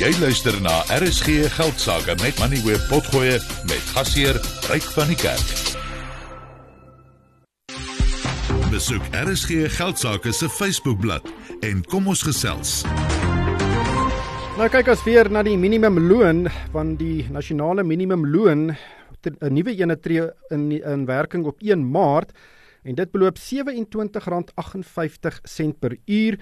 Jy luister na RSG Geldsaake met Money Web Potgoe met gasheer Ryk van die Kerk. Besoek RSG Geldsaake se Facebookblad en kom ons gesels. Nou kyk as weer na die minimumloon van die nasionale minimumloon 'n nuwe ene tree in in werking op 1 Maart en dit beloop R27.58 per uur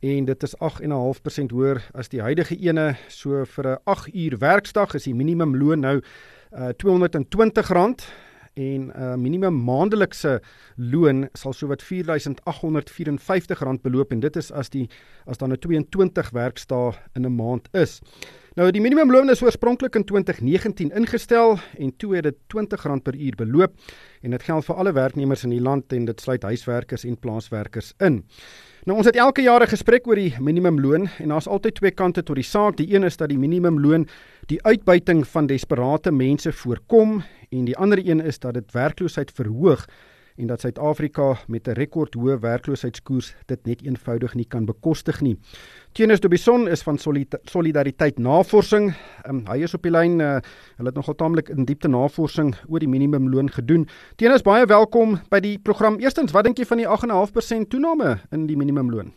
en dit is 8.5% hoër as die huidige ene. So vir 'n 8 uur werksdag is die minimumloon nou uh, R220 en 'n uh, minimum maandelikse loon sal sowat R4854 beloop en dit is as die as dan 'n 22 werksdae in 'n maand is. Nou die minimumloon is oorspronklik in 2019 ingestel en toe het dit R20 per uur beloop en dit geld vir alle werknemers in die land en dit sluit huiswerkers en plaaswerkers in. Nou ons het elke jaar 'n gesprek oor die minimumloon en daar's altyd twee kante tot die saak. Die een is dat die minimumloon die uitbuiting van desperate mense voorkom en die ander een is dat dit werkloosheid verhoog en dat Suid-Afrika met 'n rekordhoë werkloosheidskoers dit net eenvoudig nie kan bekostig nie. Tenis Dobison is van Solidariteit Navorsing. Um, hy is op die lyn. Uh, hulle het nogal taamlik in diepte navorsing oor die minimumloon gedoen. Tenis, baie welkom by die program. Eerstens, wat dink jy van die 8.5% toename in die minimumloon?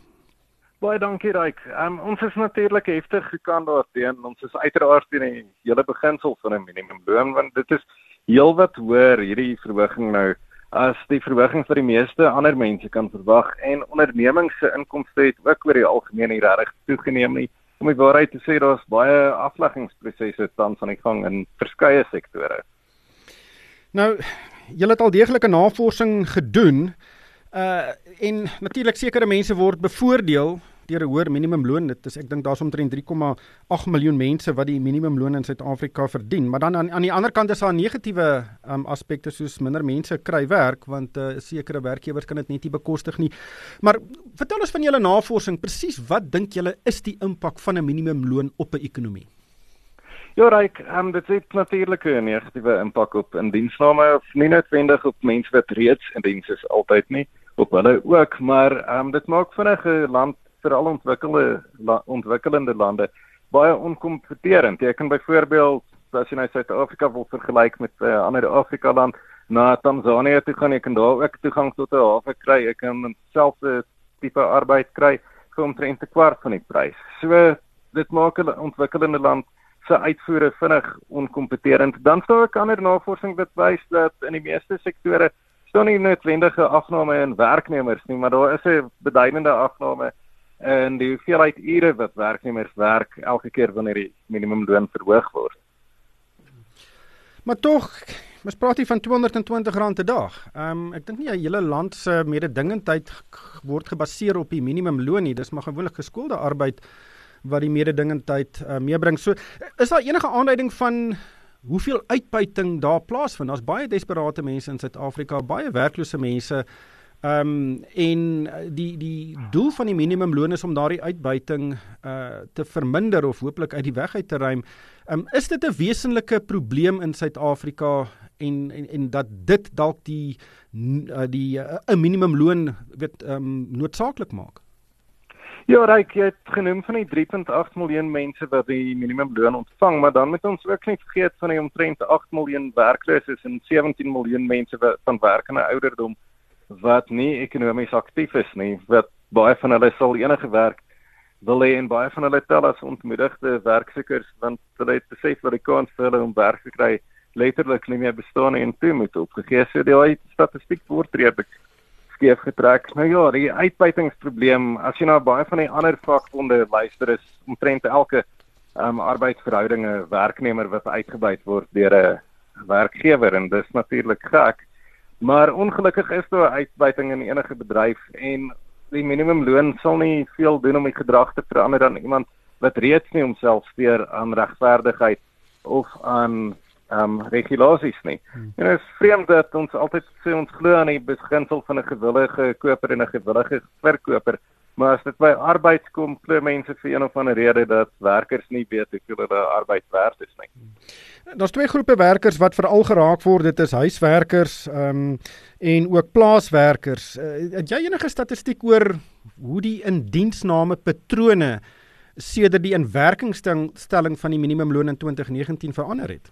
Baie dankie Ryk. Um, ons is natuurlik heftig gekant daarteen. Ons is uiteraard teen die hele beginsel van 'n minimumloon want dit is heelwat hoër hierdie verhoging nou as die verhoging vir die meeste ander mense kan verwag en ondernemings se inkomste het ook oor die algemeen nie regtig toegeneem nie. Om die waarheid te sê, daar's baie afleggingsprosesse tans aan die gang in verskeie sektore. Nou, julle het al deeglike navorsing gedoen. Uh en natuurlik sekere mense word bevoordeel deur 'n hoër minimumloon. Dit is ek dink daar's omtrent 3,8 miljoen mense wat die minimumloon in Suid-Afrika verdien. Maar dan aan aan die ander kant is daar negatiewe um, aspekte soos minder mense kry werk want uh, sekere werkgewers kan dit net nie bekostig nie. Maar vertel ons van julle navorsing, presies wat dink julle is die impak van 'n minimumloon op 'n ekonomie? Ja, Ryk, um, dit het natuurlik 'n negatiewe impak op indiensname of nie noodwendig op mense wat reeds in diens is altyd nie op hulle ook, maar um, dit maak vinnig 'n land veral ontwikkelde la, ontwikkelende lande baie onkompeterend. Jy kan byvoorbeeld as jy nou Suid-Afrika wil vergelyk met 'n uh, ander Afrika land, na Tanzanië toe gaan jy kan daar ook toegang tot 'n hawe kry. Jy kan selfde tipe arbeid kry vir omtrent 'n kwart van die prys. So dit maak 'n ontwikkelende land se uitvoere vinnig onkompeterend. Dan sou ek ander navorsing wat wys dat in die meeste sektore staan nie noodwendige afname in werknemers nie, maar daar is 'n beduidende afname en die hoeveelheid ure wat werknemers werk elke keer wanneer die minimumloon verhoog word. Maar tog, mens praat hier van R220 'n dag. Ehm um, ek dink nie 'n hele land se mededingendheid word gebaseer op die minimumloon nie. Dis maar gewoonlik geskoolde arbeid wat die mededingendheid uh, meebring. So is daar enige aanduiding van hoeveel uitbuiting daar plaasvind? Daar's baie desperate mense in Suid-Afrika, baie werklose mense. Ehm um, en eh, die die doel van die minimumloon is om daardie uitbuiting uh te verminder of hooplik uit die weg uit te ruim. Ehm um, is dit 'n wesenlike probleem in Suid-Afrika en, en en dat dit dalk die uh, die 'n uh, minimumloon weet ehm um, noodsaaklik maak? Ja, Ryk, jy het genoem van die 3.8 miljoen mense wat die minimumloon ontvang, maar dan moet ons ook nie vergeet van die omtrent 8 miljoen werkloses en 17 miljoen mense wat van werkende ouderdom wat nie ekonomies aktief is nie, wat baie van hulle sal enige werk wil hê en baie van hulle tel as ontmoedigde werksoekers want hulle het besef dat die kans vir hulle om werk te kry letterlik nie meer bestaan en toe moet opgegee so die statistiek word redelik skeef getrek. Nou ja, die uitbuitingsprobleem as jy na baie van die ander vakbonde luister is omtrent elke um, arbeidsverhoudinge werknemer wat uitgebuit word deur 'n werkgewer en dis natuurlik gek. Maar ongelukkig is daar uitbuiting in enige bedryf en die minimumloon sal nie veel doen om die gedrag te verander dan iemand wat reeds nie homself steur aan regverdigheid of aan ehm um, regulasies nie. Hmm. En dit is vreemd dat ons altyd sê ons glo aan die beginsel van 'n gewillige koper en 'n gewillige verkoper, maar as dit by arbeid kom, glo mense vir een of ander rede dat werkers nie weet hoeveel hulle arbeid werd is nie. Hmm. Daar's twee groepe werkers wat veral geraak word. Dit is huiswerkers ehm um, en ook plaaswerkers. Uh, het jy enige statistiek oor hoe die indiensname patrone sedert die inwerkingstelling van die minimumloon in 2019 verander het?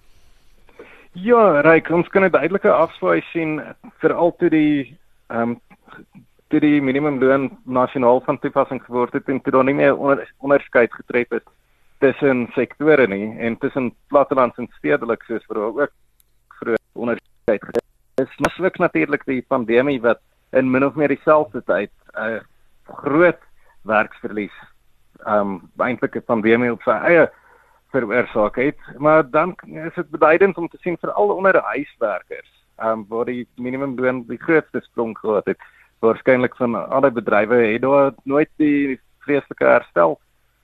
Ja, Ryk, ons kan 'n duidelike afswaai sien veral toe die ehm um, toe die minimumloon nasionaal van toepassing geword het en toe daar nie meer onder, onderskeid getref is tussen sektore nie en tussen plattelands en stedelik soos vir ook vir onderskeid getref. Dis maslik natuurlik die pandemie wat in min of meer dieselfde tyd 'n uh, groot werksverlies um, eintlik 'n pandemie op sy eie veroorsaak het, maar dan is dit beduidend om te sien vir al onder huiswerkers, ehm um, waar die minimumloon die grootste sprong gehad het waarskynlik van alle bedrywe het daar nooit die vreeslike herstel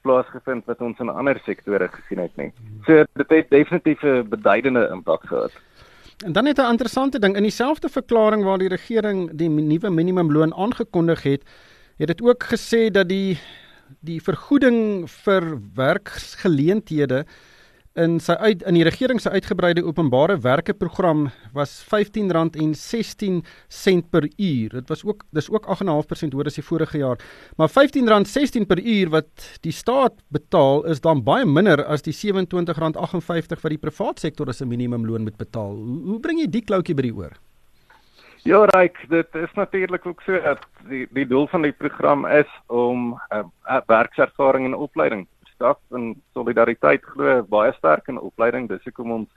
plaasgevind wat ons in ander sektore gesien het nie. So dit het definitief 'n beduidende impak gehad. En dan het 'n interessante ding in dieselfde verklaring waar die regering die nuwe minimumloon aangekondig het, het dit ook gesê dat die die vergoeding vir werksgeleenthede in sy uit in die regering se uitgebreide openbare werke program was R15.16 per uur. Dit was ook dis ook 8.5% hoër as die vorige jaar. Maar R15.16 per uur wat die staat betaal is dan baie minder as die R27.58 wat die private sektor as 'n minimumloon moet betaal. Hoe, hoe bring jy die kloutjie by die oor? Ja, Ryk, dit is natuurlik ook so dat die die doel van die program is om uh, werkservaring en opleiding staf en solidariteit glo baie sterk in opleiding. Dis hoekom ons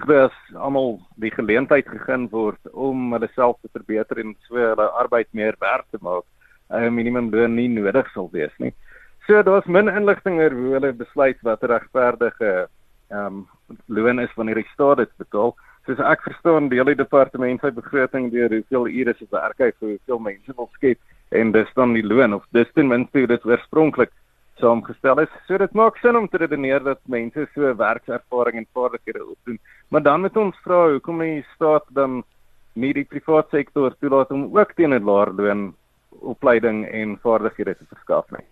glo as almal die geleentheid gegee word om hulle self te verbeter en so hulle arbeid meer werd te maak, 'n minimumloon nie nodig sal wees nie. So daar's min inligting oor hoe hulle besluit wat regverdige ehm um, loon is wanneer die staat dit betaal. Soos ek verstaan, deel die departement sy begroting deur hoeveel ure se werk hy vir hoeveel mense wil skep en dis dan die loon of dis ten minste hoe dit oorspronklik saamgestel is. So dit maak sin om te redeneer dat mense so werkservaring en vaardighede opdoen. Maar dan moet ons vra hoekom die staat dan nie die private sektor toelaat om ook teen 'n laer loon opleiding en vaardighede te verskaf nie.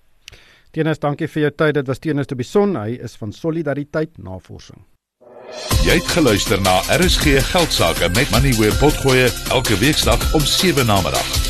Tenis, dankie vir jou tyd. Dit was Tenis te Bison. Hy is van Solidariteit Navorsing. Jy het geluister na RSG Geldsaake met Money where potgoe elke weeksdag om 7 na middag.